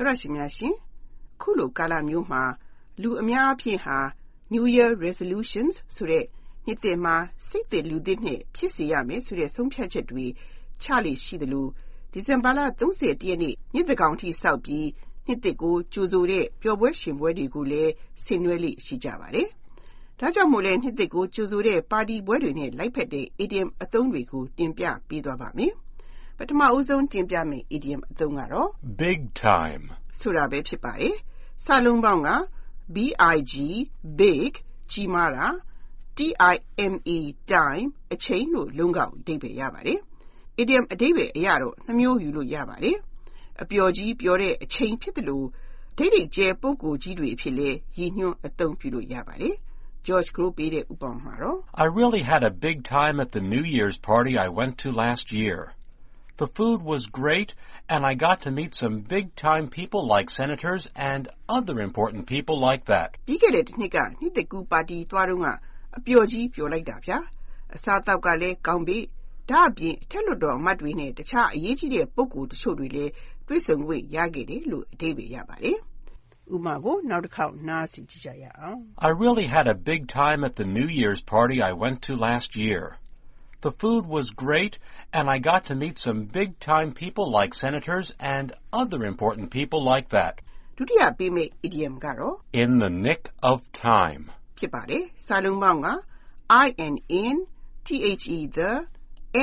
တော်ရရှိများရှင်ခုလိုကာလမျိုးမှာ လူအများအပြည့်ဟာ New Year resolutions ဆိုတဲ့နှစ်သစ်မှာစိတ်သစ်လူသစ်နဲ့ဖြစ်စေရမယ်ဆိုတဲ့ဆုံးဖြတ်ချက်တွေချလေရှိသလိုဒီဇင်ဘာလ31ရက်နေ့နှစ်သကောင်ထိစောက်ပြီးနှစ်သစ်ကိုကြိုဆိုတဲ့ပျော်ပွဲရှင်ပွဲတွေကိုလည်းဆင်နွှဲလေရှိကြပါတယ်။ဒါကြောင့်မို့လဲနှစ်သစ်ကိုကြိုဆိုတဲ့ပါတီပွဲတွေနဲ့လိုက်ဖက်တဲ့ idiom အသုံးတွေကိုတင်ပြပေးသွားပါမယ်။ ပထမဦးဆုံးတင်ပြမယ့် idiom အသုံးကတော့ Big time. ဆိုတာပဲဖြစ်ပါတယ်။စာလုံးပေါင်းက big big ကြီးမားတာ time time အချိန်လို့လုံးကောက်အဓိပ္ပာယ်ရပါတယ်။ idiom အဓိပ္ပာယ်အရတော့နှမျိုးယူလို့ရပါတယ်။အပျော်ကြီးပြောတဲ့အချိန်ဖြစ်တယ်လို့ဒိတ်ဒိတ်ကျဲပုဂ္ဂိုလ်ကြီးတွေအဖြစ်လဲရည်ညွှန်းအသုံးပြုလို့ရပါတယ်။ George Crow ပေးတဲ့ဥပမာတော့ I really had a big time at the New Year's party I went to last year. The food was great, and I got to meet some big time people like senators and other important people like that. ပြီးခဲ့တဲ့တစ်နှစ်ကနှစ်သက်ကူပါတီသွားတော့ကအပျော်ကြီးပျော်လိုက်တာဗျာ။အစားတောက်ကလည်းကောင်းပြီ။ဒါအပြင်အထက်လွှတ်တော်အမတ်တွေနဲ့တခြားအရေးကြီးတဲ့ပုဂ္ဂိုလ်တချို့တွေလည်းတွေ့ဆုံခွင့်ရခဲ့တယ်လို့အဓိပ္ပာယ်ရပါတယ်။ဥပမာကိုနောက်တစ်ခေါက်နားဆင်ကြည့်ကြရအောင် I really had a big time at the New Year's party I went to last year. The food was great, and I got to meet some big time people like senators and other important people like that. ဒုတိယပေးမယ့် idiom ကတော့ In the nick of time. ဖြစ်ပါတယ်။စာလုံးပေါင်းက I N N T H E the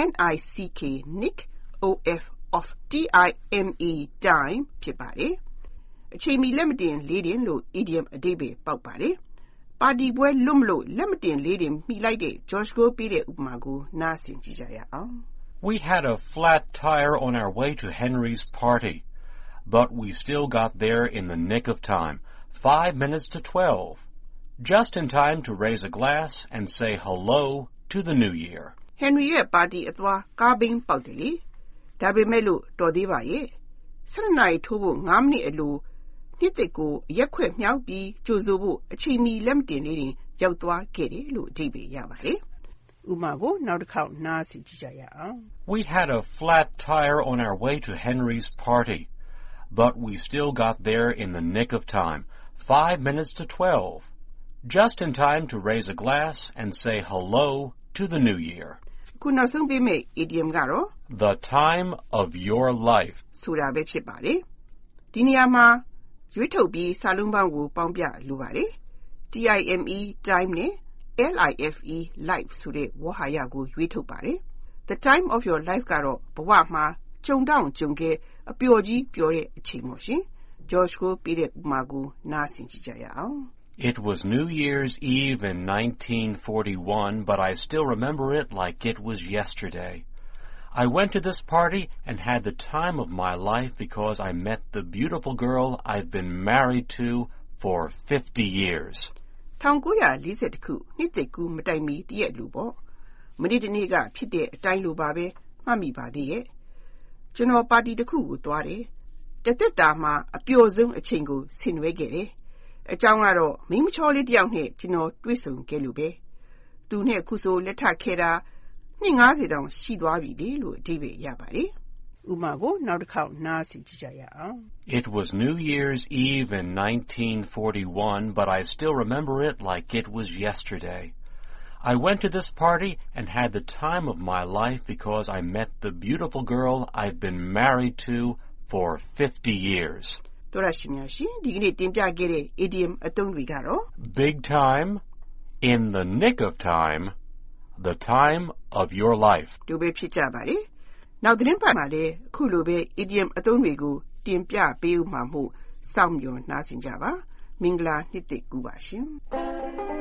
N I C K nick O F of T I M E time ဖြစ်ပါတယ်။အချိန်မီလက်မတင်လေးတင်လို့ idiom အဓိပ္ပာယ်ပေါက်ပါတယ်။ ပါတီပွဲလွတ်မလို့လက်မတင်လေးတင်မိလိုက်တဲ့ George ကိုပေးတဲ့ဥပမာကိုနားဆင်ကြည့်ကြရအောင် We had a flat tire on our way to Henry's party, but we still got there in the nick of time, five minutes to twelve, just in time to raise a glass and say hello to the new year. Henry ရဲ့ပါတီအသွားကားဘင်းပေါက်တယ်လေ။ဒါပေမဲ့လို့တော်သေးပါရဲ့။7နာရီထိုးဖို့9မိနစ်အလို နှစ်သစ်ကိုရက်ခွက်မြောက်ပြီးကြိုဆိုဖို့အချိန်မီလက်မတင်လေးတင်ရောက်သွားခဲ့တယ်လို့အဓိပ္ပာယ်ရပါတယ်။ဥပမာကိုနောက်တစ်ခေါက်နားဆင်ကြည့်ကြရအောင် We had a flat tire on our way to Henry's party, but we still got there in the nick of time, five minutes to twelve, just in time to raise a glass and say hello to the new year. ။ခုနောက်ဆုံးပေးမယ့် idiom ကတော့ The time of your life. ဆိုတာပဲဖြစ်ပါတယ်။ဒီနေရာမှာ ရွေးထုတ်ပြီးစာလုံးပေါင်းကိုပေါင်းပြလိုပါတယ်။ time time နဲ့ life life ဆိုတဲ့ဝေါဟာရကိုရွေးထုတ်ပါတယ်။ The time of your life ကတော့ဘဝမှာကြုံတောင့်ကြုံခဲအပျော်ကြီးပျော်တဲ့အချိန်ပေါ့ရှင်။ George ကိုပေးတဲ့ဥပမာကိုနားဆင်ကြည့်ကြရအောင် It was New Year's Eve in 1941, but I still remember it like it was yesterday. I went to this party and had the time of my life because I met the beautiful girl I've been married to for 50 years. 1940ခုနှစ်သက်ကူမတိုင်မီတရက်လူပေါ့။မနေ့တနေ့ကဖြစ်တဲ့အတိုင်းလိုပါပဲမှတ်မိပါသေးရဲ့။ကျွန်တော်ပါတီတစ်ခုကိုသွားတယ်။တသက်တာမှာအပျော်ဆုံးအချိန်ကိုဆင်နွှဲခဲ့တယ်။အကြောင်းကတော့မိန်းမချောလေးတစ်ယောက်နဲ့ကျွန်တော်တွေ့ဆုံခဲ့လို့ပဲ။သူနဲ့ခုဆိုလက်ထပ်ခဲ့တာ နှစ်90တောင်ရှိသွားပြီလေလို့အဓိပ္ပာယ်ရပါတယ်။ဥပမာကိုနောက်တစ်ခေါက်နားဆင်ကြည့်ကြရအောင် It was New Year's Eve in 1941, but I still remember it like it was yesterday. I went to this party and had the time of my life because I met the beautiful girl I've been married to for 50 years. တော်ရရှိများရှင်ဒီကနေ့တင်ပြခဲ့တဲ့ idiom အသုံးတွေကတော့ Big time, in the nick of time, the time of your life. တို့ပဲဖြစ်ကြပါတယ်။နောက်သတင်းပတ်မှာလည်းအခုလိုပဲ idiom အသုံးတွေကိုတင်ပြပေးဦးမှာမို့စောင့်မျှော်နှားဆင်ကြပါ။မင်္ဂလာနှစ်သစ်ကူးပါရှင်။